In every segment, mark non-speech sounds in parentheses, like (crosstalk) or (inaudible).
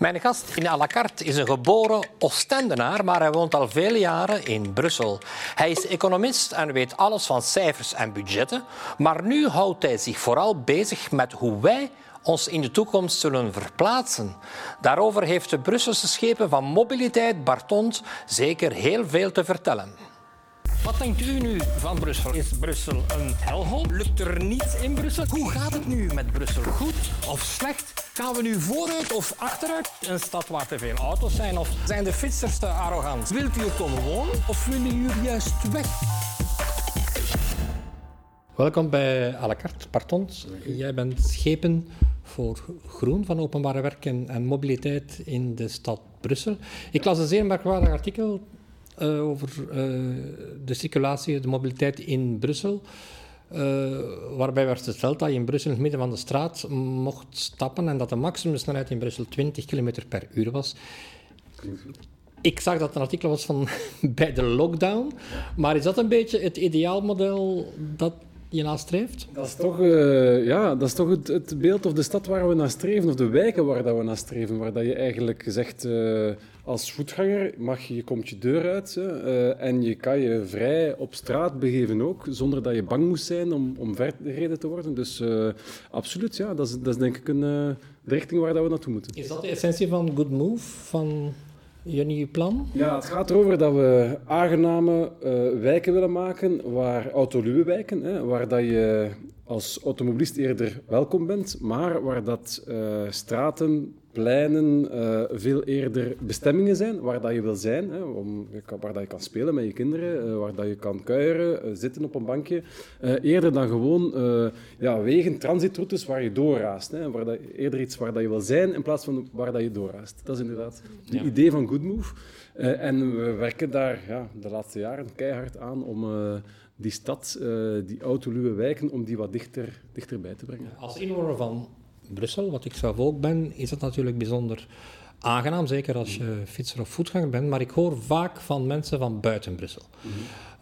Mijn gast in à la carte is een geboren Oostendenaar, maar hij woont al vele jaren in Brussel. Hij is economist en weet alles van cijfers en budgetten, maar nu houdt hij zich vooral bezig met hoe wij ons in de toekomst zullen verplaatsen. Daarover heeft de Brusselse schepen van mobiliteit Bartont zeker heel veel te vertellen. Wat denkt u nu van Brussel? Is Brussel een helhol? Lukt er niets in Brussel? Hoe gaat het nu met Brussel? Goed of slecht? Gaan we nu vooruit of achteruit? Een stad waar te veel auto's zijn? Of zijn de fietsers te arrogant? Wilt u er komen wonen of willen u juist weg? Welkom bij à la carte, Partons. Jij bent schepen voor groen van openbare werken en mobiliteit in de stad Brussel. Ik las een zeer merkwaardig artikel uh, over uh, de circulatie, de mobiliteit in Brussel. Uh, waarbij werd gesteld dat je in Brussel in het midden van de straat mocht stappen en dat de maximumsnelheid in Brussel 20 km per uur was. Ik zag dat een artikel was van (laughs) bij de lockdown, maar is dat een beetje het ideaalmodel dat je nastreeft? Dat is toch, uh, ja, dat is toch het, het, beeld of de stad waar we naar streven, of de wijken waar dat we naar streven, waar dat je eigenlijk zegt, uh, als voetganger mag je, je komt je deur uit uh, en je kan je vrij op straat begeven ook, zonder dat je bang moest zijn om, om vergereden te worden. Dus absoluut, ja, dat is, dat is denk ik een, de richting waar dat we naartoe moeten. Is dat de essentie van Good Move, van nieuwe plan? Ja, het gaat erover dat we aangename uh, wijken willen maken, waar autoluwe wijken, hè, waar dat je als automobilist eerder welkom bent, maar waar dat uh, straten, pleinen uh, veel eerder bestemmingen zijn waar dat je wil zijn, hè, om, waar dat je kan spelen met je kinderen, uh, waar dat je kan kuieren, zitten op een bankje, eerder dan gewoon ja, wegen, transitroutes waar je doorraast. Hè, waar dat, eerder iets waar dat je wil zijn in plaats van waar dat je doorraast. Dat is inderdaad het ja. idee van Good Move. en we werken daar ja, de laatste jaren keihard aan om die stad, uh, die autoluwe wijken, om die wat dichter, dichterbij te brengen. Als inwoner van Brussel, wat ik zelf ook ben, is dat natuurlijk bijzonder aangenaam, zeker als je fietser of voetganger bent. Maar ik hoor vaak van mensen van buiten Brussel. Mm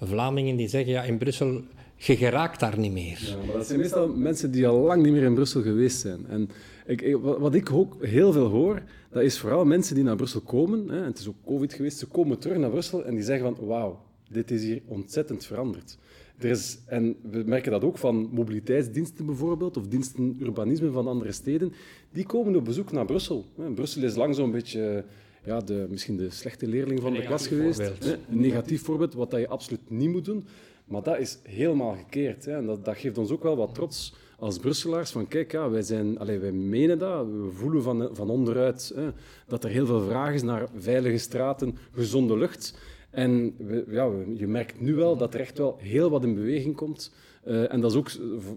Vlamingen die zeggen, ja, in Brussel, je geraakt daar niet meer. Ja, maar dat zijn meestal mensen die al lang niet meer in Brussel geweest zijn. En ik, wat ik ook heel veel hoor, dat is vooral mensen die naar Brussel komen. Hè, en het is ook covid geweest, ze komen terug naar Brussel en die zeggen van, wauw, dit is hier ontzettend veranderd. Er is, en we merken dat ook van mobiliteitsdiensten bijvoorbeeld, of diensten urbanisme van andere steden, die komen op bezoek naar Brussel. Brussel is lang zo'n beetje ja, de, misschien de slechte leerling van de klas geweest. Een negatief voorbeeld, wat dat je absoluut niet moet doen. Maar dat is helemaal gekeerd. Hè. En dat, dat geeft ons ook wel wat trots als Brusselaars. Van kijk, ja, wij, zijn, allez, wij menen dat. We voelen van, van onderuit hè, dat er heel veel vraag is naar veilige straten, gezonde lucht. En ja, je merkt nu wel dat er echt wel heel wat in beweging komt. Uh, en dat is ook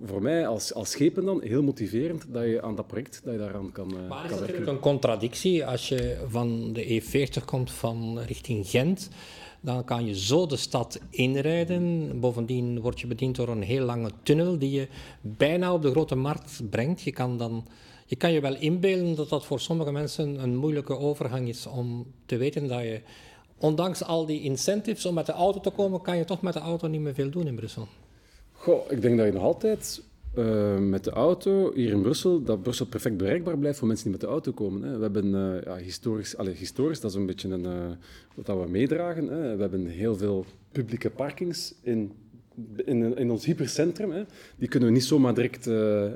voor mij als, als schepen dan heel motiverend dat je aan dat project dat je daaraan kan, uh, maar is natuurlijk een contradictie als je van de E40 komt van richting Gent. Dan kan je zo de stad inrijden. Bovendien word je bediend door een heel lange tunnel die je bijna op de grote markt brengt. Je kan dan je kan je wel inbeelden dat dat voor sommige mensen een moeilijke overgang is om te weten dat je ondanks al die incentives om met de auto te komen, kan je toch met de auto niet meer veel doen in Brussel. Goh, ik denk dat je nog altijd uh, met de auto hier in Brussel, dat Brussel perfect bereikbaar blijft voor mensen die met de auto komen. Hè. We hebben uh, ja, historisch, allez, historisch, dat is een beetje een, uh, wat we meedragen. Hè. We hebben heel veel publieke parkings in, in, in ons hypercentrum. Hè. Die kunnen we niet zomaar direct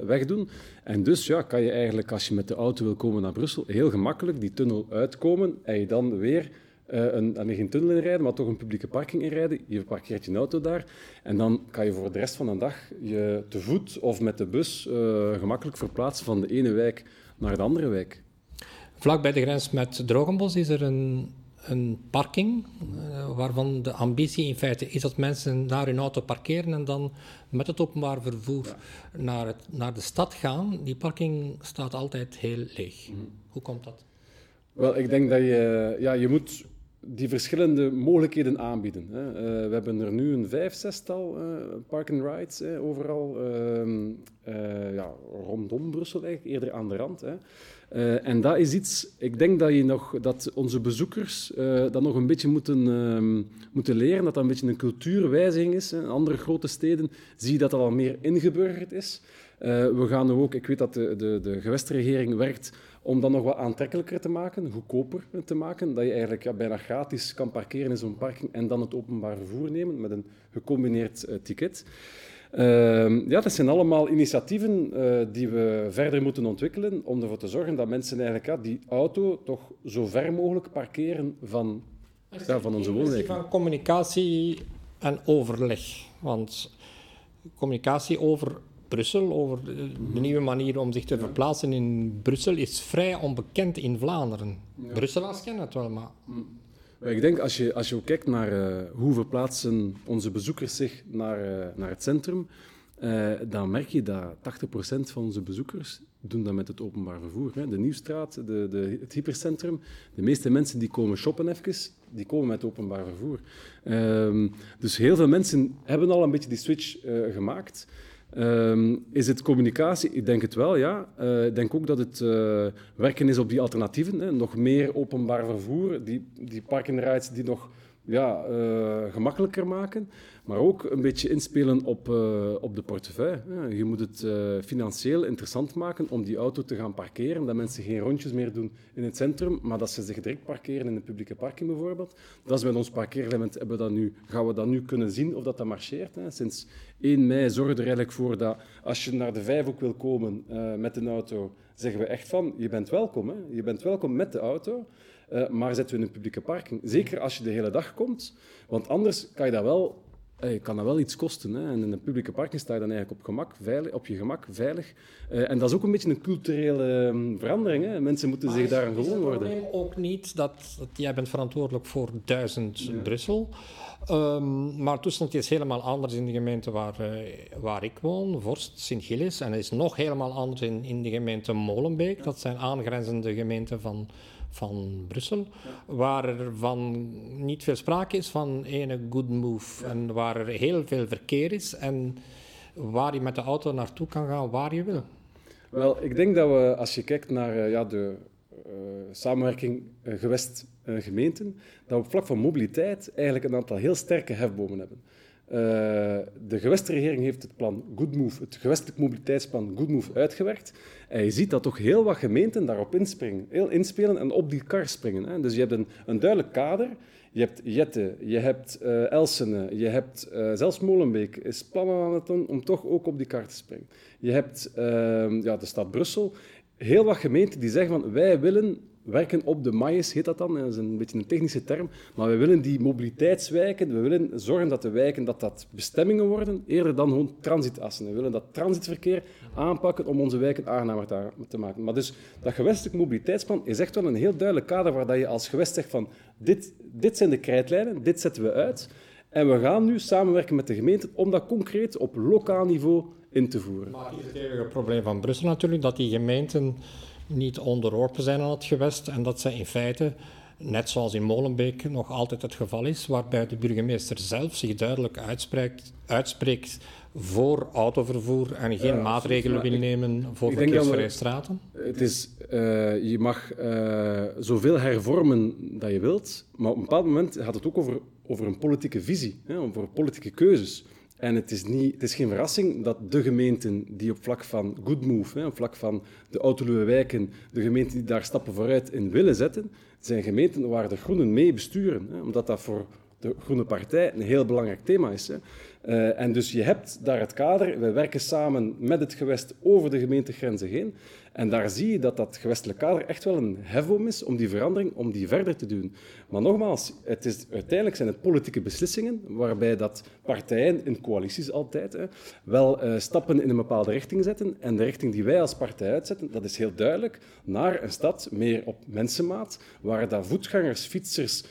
wegdoen. En dus ja, kan je eigenlijk, als je met de auto wil komen naar Brussel, heel gemakkelijk die tunnel uitkomen en je dan weer uh, een, een, geen tunnel inrijden, maar toch een publieke parking inrijden. Je parkeert je auto daar en dan kan je voor de rest van de dag je te voet of met de bus uh, gemakkelijk verplaatsen van de ene wijk naar de andere wijk. Vlak bij de grens met Drogenbos is er een, een parking uh, waarvan de ambitie in feite is dat mensen daar hun auto parkeren en dan met het openbaar vervoer ja. naar, het, naar de stad gaan. Die parking staat altijd heel leeg. Mm. Hoe komt dat? Wel, ik denk dat je, ja, je moet die verschillende mogelijkheden aanbieden. Hè. Uh, we hebben er nu een vijf, zestal uh, park and rides hè, overal uh, ja, rondom Brussel, eigenlijk, eerder aan de rand. Hè. en dat is iets, ik denk dat, je nog, dat onze bezoekers dat nog een beetje moeten, ehm, moeten leren, dat dat een beetje een cultuurwijziging is. In andere grote steden zie je dat dat al meer ingeburgerd is. We gaan ook, ik weet dat de, de, de gewestregering werkt om dat nog wat aantrekkelijker te maken, goedkoper te maken, dat je eigenlijk ja, bijna gratis kan parkeren in zo'n parking en dan het openbaar vervoer nemen met een gecombineerd uh, ticket. Uh, ja, dat zijn allemaal initiatieven uh, die we verder moeten ontwikkelen om ervoor te zorgen dat mensen eigenlijk ja, die auto toch zo ver mogelijk parkeren van, ja, van onze woonwijk. van communicatie en overleg. Want communicatie over Brussel, over de, nieuwe manier om zich te verplaatsen in Brussel, is vrij onbekend in Vlaanderen. Ja. Brusselaars kennen het wel, maar... Mm. Ik denk, als je, als je ook kijkt naar uh, hoe verplaatsen onze bezoekers zich naar, uh, naar het centrum, uh, dan merk je dat 80% van onze bezoekers doen dat met het openbaar vervoer. Hè. De Nieuwstraat, de, de, het hypercentrum, de meeste mensen die komen shoppen even, die komen met openbaar vervoer. Ehm, dus heel veel mensen hebben al een beetje die switch gemaakt. Um, is het communicatie? Ik denk het wel, ja. Uh, ik denk ook dat het uh, werken is op die alternatieven. Hè. Nog meer openbaar vervoer, die, die die nog ja, uh, gemakkelijker maken. Maar ook een beetje inspelen op, uh, op de portefeuille. Ja, je moet het uh, financieel interessant maken om die auto te gaan parkeren. Dat mensen geen rondjes meer doen in het centrum, maar dat ze zich direct parkeren in de publieke parking bijvoorbeeld. Dat is met ons parkeerelement hebben we dat nu, gaan we dat nu kunnen zien of dat, dat marcheert. Hè. Sinds 1 mei zorgen we er eigenlijk voor dat als je naar de Vijfhoek wil komen uh, met een auto, zeggen we echt van, je bent welkom. Hè. Je bent welkom met de auto. Maar zetten we in een publieke parking. Zeker als je de hele dag komt, want anders kan je dat wel je kan dat wel iets kosten. Hè. En in een publieke parking sta je dan eigenlijk op, gemak, veilig, op je gemak, veilig. Uh, en dat is ook een beetje een culturele um, verandering. Hè. Mensen moeten zich daar aan gewoon worden. Het ook niet dat, dat, jij bent verantwoordelijk voor duizend ja. Brussel. Um, maar toestand is helemaal anders in de gemeente waar, uh, waar ik woon, Vorst, Sint-Gilles. En het is nog helemaal anders in, in de gemeente Molenbeek. Dat zijn aangrenzende gemeenten van van Brussel, waar er van niet veel sprake is van ene good move en waar er heel veel verkeer is en waar je met de auto naartoe kan gaan waar je wil. Wel, ik denk dat we, als je kijkt naar uh, ja, de uh, samenwerking uh, gewest-gemeenten, dat we op vlak van mobiliteit eigenlijk een aantal heel sterke hefbomen hebben. Uh, de gewestregering heeft het plan Good Move, het gewestelijk mobiliteitsplan Good Move uitgewerkt. En je ziet dat toch heel wat gemeenten daarop inspringen, heel inspelen en op die kar springen. Hè. Dus je hebt een, een duidelijk kader. Je hebt Jette, je hebt uh, Elsene, je hebt uh, zelfs Molenbeek is plannen aan het doen om toch ook op die kar te springen. Je hebt ja, de stad Brussel. Heel wat gemeenten die zeggen van wij willen werken op de maïs, heet dat dan. Dat is een beetje een technische term. Maar we willen die mobiliteitswijken, we willen zorgen dat de wijken dat dat bestemmingen worden, eerder dan gewoon transitassen. We willen dat transitverkeer aanpakken om onze wijken aangenamer te maken. Maar dus dat gewestelijk mobiliteitsplan is echt wel een heel duidelijk kader waar je als gewest zegt van dit, dit zijn de krijtlijnen, dit zetten we uit. En we gaan nu samenwerken met de gemeente om dat concreet op lokaal niveau in te voeren. Maar is het probleem van Brussel natuurlijk, dat die gemeenten niet onderworpen zijn aan het gewest en dat ze in feite, net zoals in Molenbeek nog altijd het geval is, waarbij de burgemeester zelf zich duidelijk uitspreekt, uitspreekt voor autovervoer en geen maatregelen wil nemen voor verkeersvrije straten? Het is, uh, je mag uh, zoveel hervormen dat je wilt, maar op een bepaald moment gaat het ook over, over een politieke visie, hè, over politieke keuzes. En het is, niet, het is geen verrassing dat de gemeenten die op vlak van good move, hè, op vlak van de autoluwe wijken, de gemeenten die daar stappen vooruit in willen zetten, zijn gemeenten waar de groenen mee besturen. Hè, omdat dat voor de Groene Partij een heel belangrijk thema is. Hè. Uh, en dus je hebt daar het kader. We werken samen met het gewest over de gemeentegrenzen heen. En daar zie je dat dat gewestelijk kader echt wel een hefboom is om die verandering, om die verder te doen. Maar nogmaals, het is, uiteindelijk zijn het politieke beslissingen waarbij dat partijen, in coalities altijd, hè, wel uh, stappen in een bepaalde richting zetten. En de richting die wij als partij uitzetten, dat is heel duidelijk, naar een stad meer op mensenmaat, waar dat voetgangers, fietsers,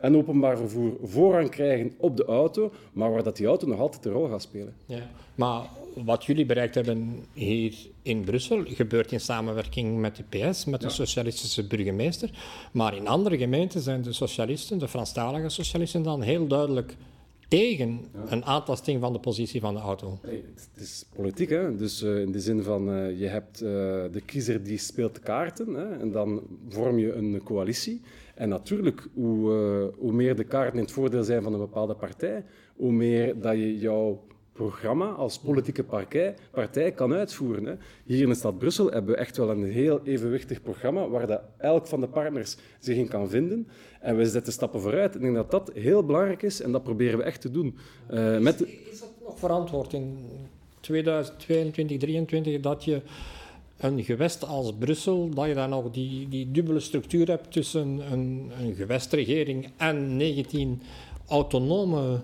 en openbaar vervoer voorrang krijgen op de auto, maar waar dat die auto nog altijd een rol gaat spelen. Ja, maar wat jullie bereikt hebben hier in Brussel gebeurt in samenwerking met de PS, met de socialistische burgemeester. Maar in andere gemeenten zijn de socialisten, de Franstalige socialisten, dan heel duidelijk tegen een aantasting van de positie van de auto. het is politiek, hè? dus uh, in de zin van uh, je hebt uh, de kiezer die speelt de kaarten hè? en dan vorm je een coalitie. En natuurlijk, hoe, hoe meer de kaarten in het voordeel zijn van een bepaalde partij, hoe meer dat je jouw programma als politieke partij, partij kan uitvoeren. Hè. Hier in de stad Brussel hebben we echt wel een heel evenwichtig programma waar dat elk van de partners zich in kan vinden. En we zetten stappen vooruit. Ik denk dat dat heel belangrijk is en dat proberen we echt te doen. Uh, met... Is dat nog verantwoord in 2022, 2023 dat je een gewest als Brussel, dat je dan nog die, die dubbele structuur hebt tussen een, een gewestregering en 19 autonome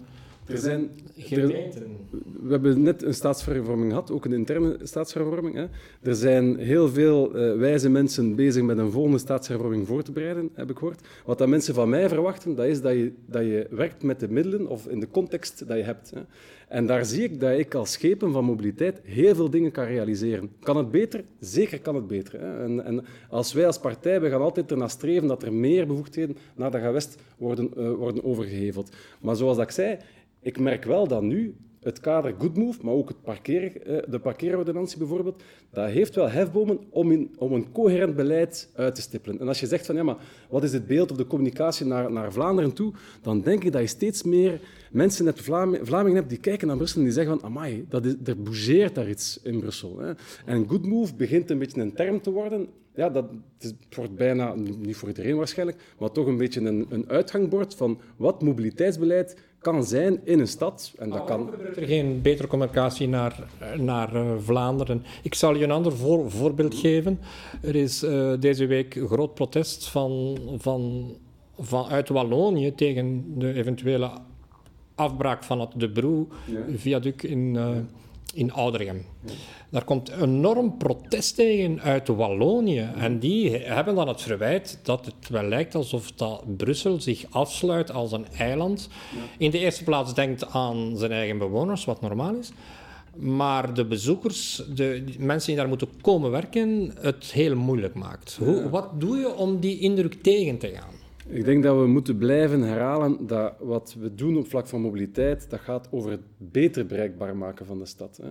er zijn, gemeenten. we hebben net een staatsvervorming gehad, ook een interne staatsvervorming. Hè. Er zijn heel veel uh, wijze mensen bezig met een volgende staatshervorming voor te bereiden, heb ik gehoord. Wat dat mensen van mij verwachten, dat is dat je, dat je werkt met de middelen of in de context dat je hebt. Hè. En daar zie ik dat ik als schepen van mobiliteit heel veel dingen kan realiseren. Kan het beter? Zeker kan het beter. Hè. En, en, als wij als partij, we gaan altijd ernaar streven dat er meer bevoegdheden naar de gewest worden, uh, worden overgeheveld. Maar zoals ik zei, ik merk wel dat nu het kader Good Move, maar ook het eh, de parkeerordonnantie bijvoorbeeld, dat heeft wel hefbomen om, in, om een coherent beleid uit te stippelen. En als je zegt van ja, maar wat is het beeld of de communicatie naar, naar Vlaanderen toe, dan denk ik dat je steeds meer mensen uit Vlamingen hebt die kijken naar Brussel en die zeggen van amai, dat er bougeert daar iets in Brussel. Hè. En Good Move begint een beetje een term te worden. Ja, dat wordt bijna, niet voor iedereen waarschijnlijk, maar toch een beetje een, een uitgangbord van wat mobiliteitsbeleid kan zijn in een stad. En dat kan... Er geen betere communicatie naar, naar uh, Vlaanderen. Ik zal je een ander voor, voorbeeld geven. Er is uh, deze week een groot protest van, van, vanuit Wallonië tegen de eventuele afbraak van het De Broe-viaduct in... Uh, in Ouderium. Daar komt enorm protest tegen uit Wallonië. En die hebben dan het verwijt dat het wel lijkt alsof dat Brussel zich afsluit als een eiland. In de eerste plaats denkt aan zijn eigen bewoners, wat normaal is. Maar de bezoekers, de mensen die daar moeten komen werken, het heel moeilijk maakt. Hoe, wat doe je om die indruk tegen te gaan? Ik denk dat we moeten blijven herhalen dat wat we doen op vlak van mobiliteit, dat gaat over het beter bereikbaar maken van de stad. Hè.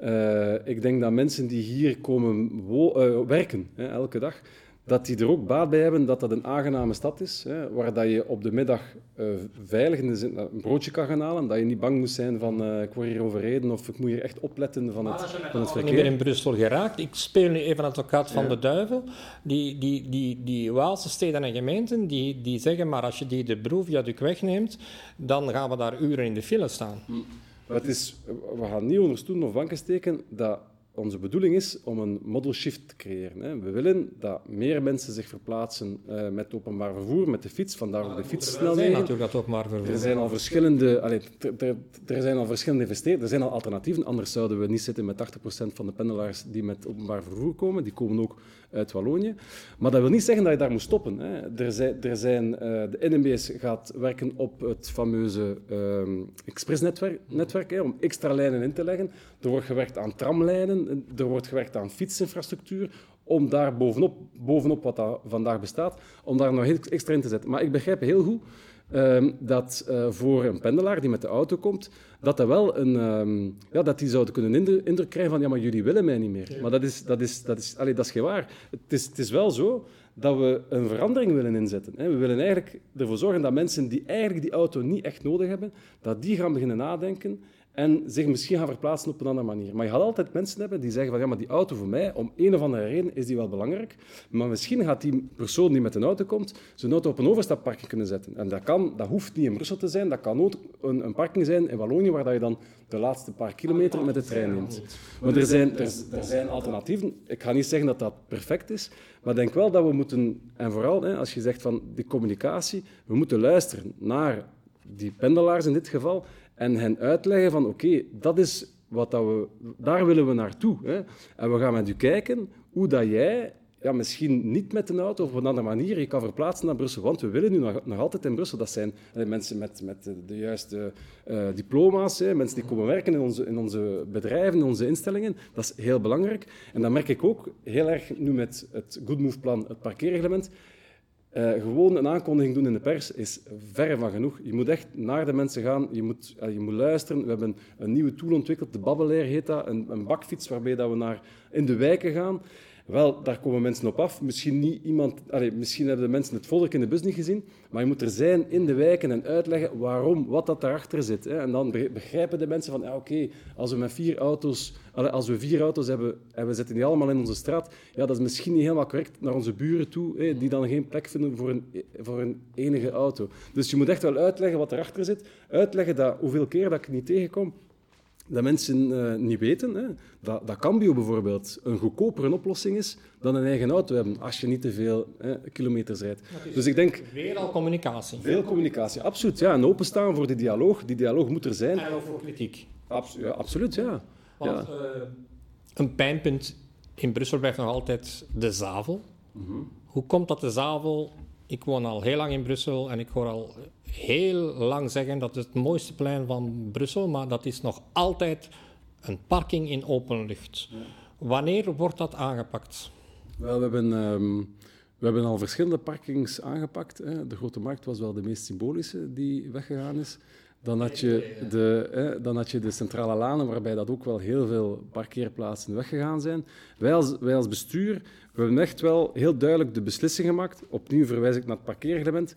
Uh, ik denk dat mensen die hier komen uh, werken hè, elke dag, dat die er ook baat bij hebben dat dat een aangename stad is, hè, waar dat je op de middag uh, veilig in de zin, een broodje kan gaan halen, dat je niet bang moet zijn van uh, ik word hier overreden of ik moet hier echt opletten van het, van het verkeer. Ik ben in Brussel geraakt. Ik speel nu even advocaat van de duivel. Die, die, die, die Waalse steden en gemeenten die, die zeggen maar als je die de broeviaduct wegneemt, dan gaan we daar uren in de file staan. Hm. Het is, we gaan niet onder stoelen of banken steken dat onze bedoeling is om een model shift te creëren. Hè. We willen dat meer mensen zich verplaatsen uh, met openbaar vervoer, met de fiets, vandaar ook de fietssnelheden. natuurlijk dat openbaar vervoer. Er zijn al verschillende, allee, er, er, zijn al verschillende investeerders, er zijn al alternatieven, anders zouden we niet zitten met 80% van de pendelaars die met openbaar vervoer komen. Die komen ook uit Wallonië. Maar dat wil niet zeggen dat je daar moet stoppen. Hè. Er zijn, er zijn, uh, de NMBS gaat werken op het fameuze uh, expressnetwerk netwerk, om extra lijnen in te leggen. Er wordt gewerkt aan tramlijnen, er wordt gewerkt aan fietsinfrastructuur, om daar bovenop, bovenop wat dat vandaag bestaat, om daar nog extra in te zetten. Maar ik begrijp heel goed uh, dat uh, voor een pendelaar die met de auto komt, dat dat wel een, um, ja, dat die zouden kunnen indruk krijgen van ja, maar jullie willen mij niet meer. Maar dat is, dat is, dat is, allee, dat is geen waar. Het is, het is wel zo dat we een verandering willen inzetten. Hè. We willen eigenlijk ervoor zorgen dat mensen die eigenlijk die auto niet echt nodig hebben, dat die gaan beginnen nadenken en zich misschien gaan verplaatsen op een andere manier. Maar je gaat altijd mensen hebben die zeggen van ja, maar die auto voor mij, om een of andere reden is die wel belangrijk, maar misschien gaat die persoon die met een auto komt, zijn auto op een overstapparking kunnen zetten. En dat, kan, dat hoeft niet in Brussel te zijn, dat kan ook een, een parking zijn in Wallonië, waar je dan de laatste paar kilometer met de trein neemt. Maar er zijn, er, er zijn alternatieven. Ik ga niet zeggen dat dat perfect is, maar ik denk wel dat we moeten, en vooral hè, als je zegt van die communicatie, we moeten luisteren naar die pendelaars in dit geval en hen uitleggen van oké, dat is wat dat we, daar willen we naartoe. Hè. En we gaan met u kijken hoe dat jij ja, misschien niet met een auto of op een andere manier je kan verplaatsen naar Brussel. Want we willen nu nog, nog altijd in Brussel. Dat zijn eh, mensen met, met de, juiste uh, diploma's, hè, mensen die komen werken in onze, in onze bedrijven, in onze instellingen. Dat is heel belangrijk. En dat merk ik ook heel erg nu met het Good Move plan, het parkeerreglement. Uh, gewoon een aankondiging doen in de pers is verre van genoeg. Je moet echt naar de mensen gaan, je moet, uh, je moet luisteren. We hebben een nieuwe tool ontwikkeld, de Babbelair heet dat, een, een bakfiets waarbij dat we naar in de wijken gaan. Wel, daar komen mensen op af. Misschien, niet iemand, misschien hebben de mensen het volk in de bus niet gezien, maar je moet er zijn in de wijken en uitleggen waarom, wat dat daarachter zit. Hè. En dan begrijpen de mensen van, ja, oké, als we met vier auto's, als we vier auto's hebben en we zetten die allemaal in onze straat, ja, dat is misschien niet helemaal correct naar onze buren toe, hè, die dan geen plek vinden voor een, voor een enige auto. Dus je moet echt wel uitleggen wat erachter zit, uitleggen dat hoeveel keer dat ik niet tegenkom, dat mensen uh, niet weten. Hè. Dat, dat Cambio bijvoorbeeld een goedkopere oplossing is dan een eigen auto hebben, als je niet te veel hè, kilometers rijdt. Dus ik denk... Veel al communicatie. Veel communicatie, absoluut. Ja, en openstaan voor die dialoog. Die dialoog moet er zijn. En ook voor kritiek. Abs ja, absoluut, ja. Want ja. Uh, een pijnpunt in Brussel blijft nog altijd de zavel. Mm -hmm. Hoe komt dat de zavel... Ik woon al heel lang in Brussel en ik hoor al heel lang zeggen dat het het mooiste plein van Brussel, maar dat is nog altijd een parking in open lucht. Wanneer wordt dat aangepakt? Wel, we hebben, um, we hebben al verschillende parkings aangepakt. Hè. De Grote Markt was wel de meest symbolische die weggegaan is. Dan had, je de, hè, dan had je de centrale lanen, waarbij dat ook wel heel veel parkeerplaatsen weggegaan zijn. Wij als, wij als bestuur we hebben echt wel heel duidelijk de beslissing gemaakt. Opnieuw verwijs ik naar het parkeerreglement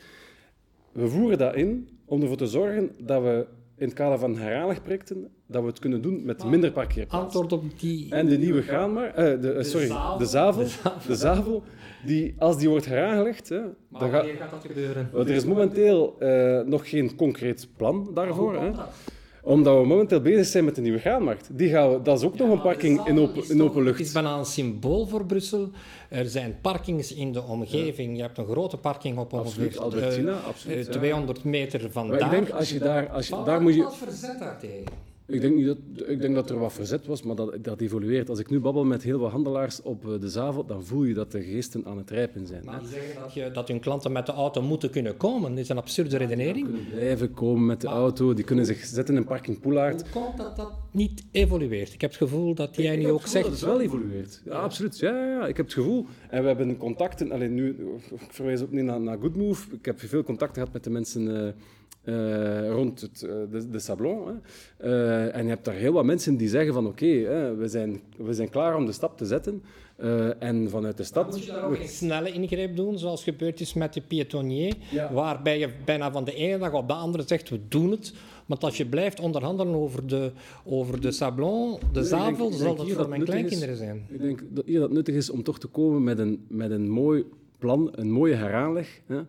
we voeren dat in om ervoor te zorgen dat we in het kader van herhalig projecten dat we het kunnen doen met minder parkeerplaatsen. Antwoord op die... En de nieuwe Gaanmar, uh, de, uh, sorry, de zavel, de zavel, die, als die wordt heraangelegd... Hè, maar dan wanneer gaat dat gebeuren? Er is momenteel uh, nog geen concreet plan daarvoor. Hè omdat we momenteel bezig zijn met de nieuwe graanmarkt. Die gaan we, dat is ook nog een parking in open, in open lucht. Het is bijna een symbool voor Brussel. Er zijn parkings in de omgeving. Je hebt een grote parking op ongeveer Albertina, absoluut, 200 meter vandaan. ik denk, als je daar... Als je, daar moet je... Verzet daartegen? Ik denk, niet dat, ik denk dat er wat verzet was, maar dat, dat evolueert. Als ik nu babbel met heel wat handelaars op eh, de Zavel, dan voel je dat de geesten aan het rijpen zijn. Maar zeggen dat, je, dat hun klanten met de auto moeten kunnen komen. Dat is een absurde redenering. Die kunnen blijven komen met de auto, die kunnen zich zetten in parking Poelaert. Hoe komt dat dat niet evolueert? Ik heb het gevoel dat jij nu ook zegt... dat het wel evolueert. Ja, absoluut. Ja, ja, ik heb het gevoel. En we hebben contacten... Alleen nu, ik verwijs ook niet naar, naar Goodmove. Ik heb veel contacten gehad met de mensen... Uh, uh, rond het, uh, de, de, Sablon. Hè. Uh, en je hebt daar heel wat mensen die zeggen van oké, okay, we, zijn, we zijn klaar om de stap te zetten. en vanuit de stad... moet je daar ook een snelle ingreep doen, zoals gebeurd is met de piétonnier, ja. waarbij je bijna van de ene dag op de andere zegt we doen het. Maar als je blijft onderhandelen over de, over de Sablon, de zavel, zal dat voor mijn kleinkinderen is, zijn. Ik denk dat hier dat nuttig is om toch te komen met een, met een mooi plan, een mooie heraanleg. Hè.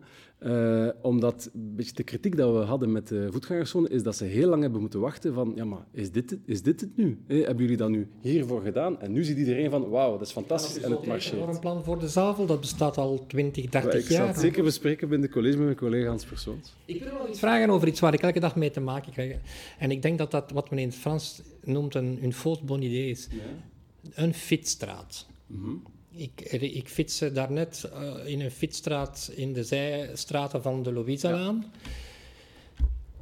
Uh, omdat een beetje de kritiek dat we hadden met de voetgangerszone is dat ze heel lang hebben moeten wachten van ja, maar is dit het, is dit het nu? Eh, hebben jullie dat nu hiervoor gedaan? En nu ziet iedereen van wauw, dat is fantastisch en het marcheert. Voor een plan voor de zavel, dat bestaat al 20, 30 jaar. Ik zal het zeker bespreken binnen de college met mijn collega Hans Persoons. Ik wil wel iets vragen over iets waar ik elke dag mee te maken krijg. En ik denk dat dat wat men in het Frans noemt een, een faute bon idee is. Ja. Een fietsstraat. Mm -hmm. Ik, ik fietste daarnet uh, in een fietsstraat in de zijstraten van de Louisalaan. Ja.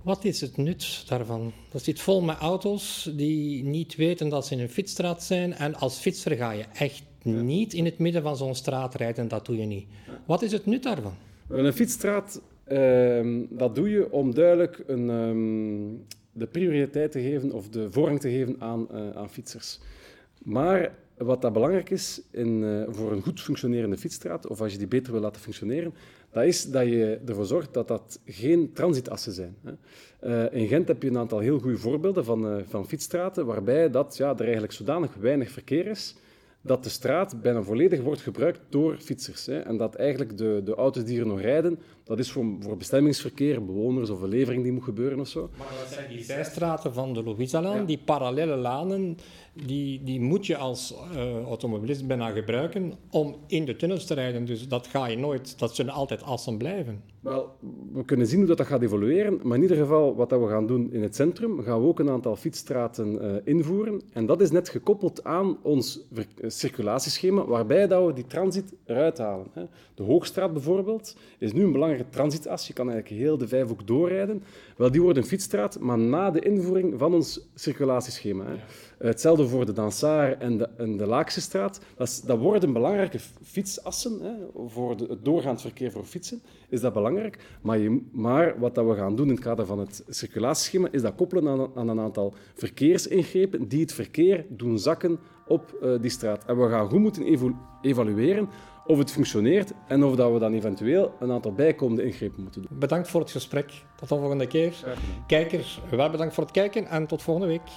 Wat is het nut daarvan? Dat zit vol met auto's die niet weten dat ze in een fietsstraat zijn. En als fietser ga je echt ja. niet in het midden van zo'n straat rijden. Dat doe je niet. Wat is het nut daarvan? Een fietsstraat, uh, dat doe je om duidelijk een, um, de prioriteit te geven of de voorrang te geven aan, uh, aan fietsers. Maar wat dat belangrijk is in, uh, voor een goed functionerende fietsstraat, of als je die beter wil laten functioneren, dat is dat je ervoor zorgt dat dat geen transitassen zijn. Hè. Uh, in Gent heb je een aantal heel goede voorbeelden van, uh, van fietsstraten, waarbij dat, ja, er eigenlijk zodanig weinig verkeer is, dat de straat bijna volledig wordt gebruikt door fietsers. Hè. En dat eigenlijk de, de auto's die er nog rijden, dat is voor, voor bestemmingsverkeer, bewoners of een levering die moet gebeuren of zo. Maar dat zijn die zijstraten van de Louisalaan, ja. die parallele lanen die, die moet je als uh, automobilist bijna gebruiken om in de tunnels te rijden. Dus dat ga je nooit, dat zullen altijd assen blijven. Wel, we kunnen zien hoe dat, gaat evolueren, maar in ieder geval wat dat we gaan doen in het centrum, gaan we ook een aantal fietsstraten uh, invoeren. En dat is net gekoppeld aan ons circulatieschema, waarbij dat we die transit eruit halen. Hè. De Hoogstraat bijvoorbeeld is nu een belangrijke transitas. Je kan eigenlijk heel de Vijfhoek doorrijden. Wel, die wordt een fietsstraat, maar na de invoering van ons circulatieschema. Hè. Hetzelfde voor de Dansaar en de, en de Laakse straat. Dat, is, dat worden belangrijke fietsassen hè, voor de, het doorgaand verkeer voor fietsen. Is dat belangrijk? Maar, je, maar wat dat we gaan doen in het kader van het circulatieschema is dat koppelen aan, aan een aantal verkeersingrepen die het verkeer doen zakken op eh, die straat. En we gaan goed moeten evalueren of het functioneert en of dat we dan eventueel een aantal bijkomende ingrepen moeten doen. Bedankt voor het gesprek. Tot de volgende keer. Kijkers, wel bedankt voor het kijken en tot volgende week.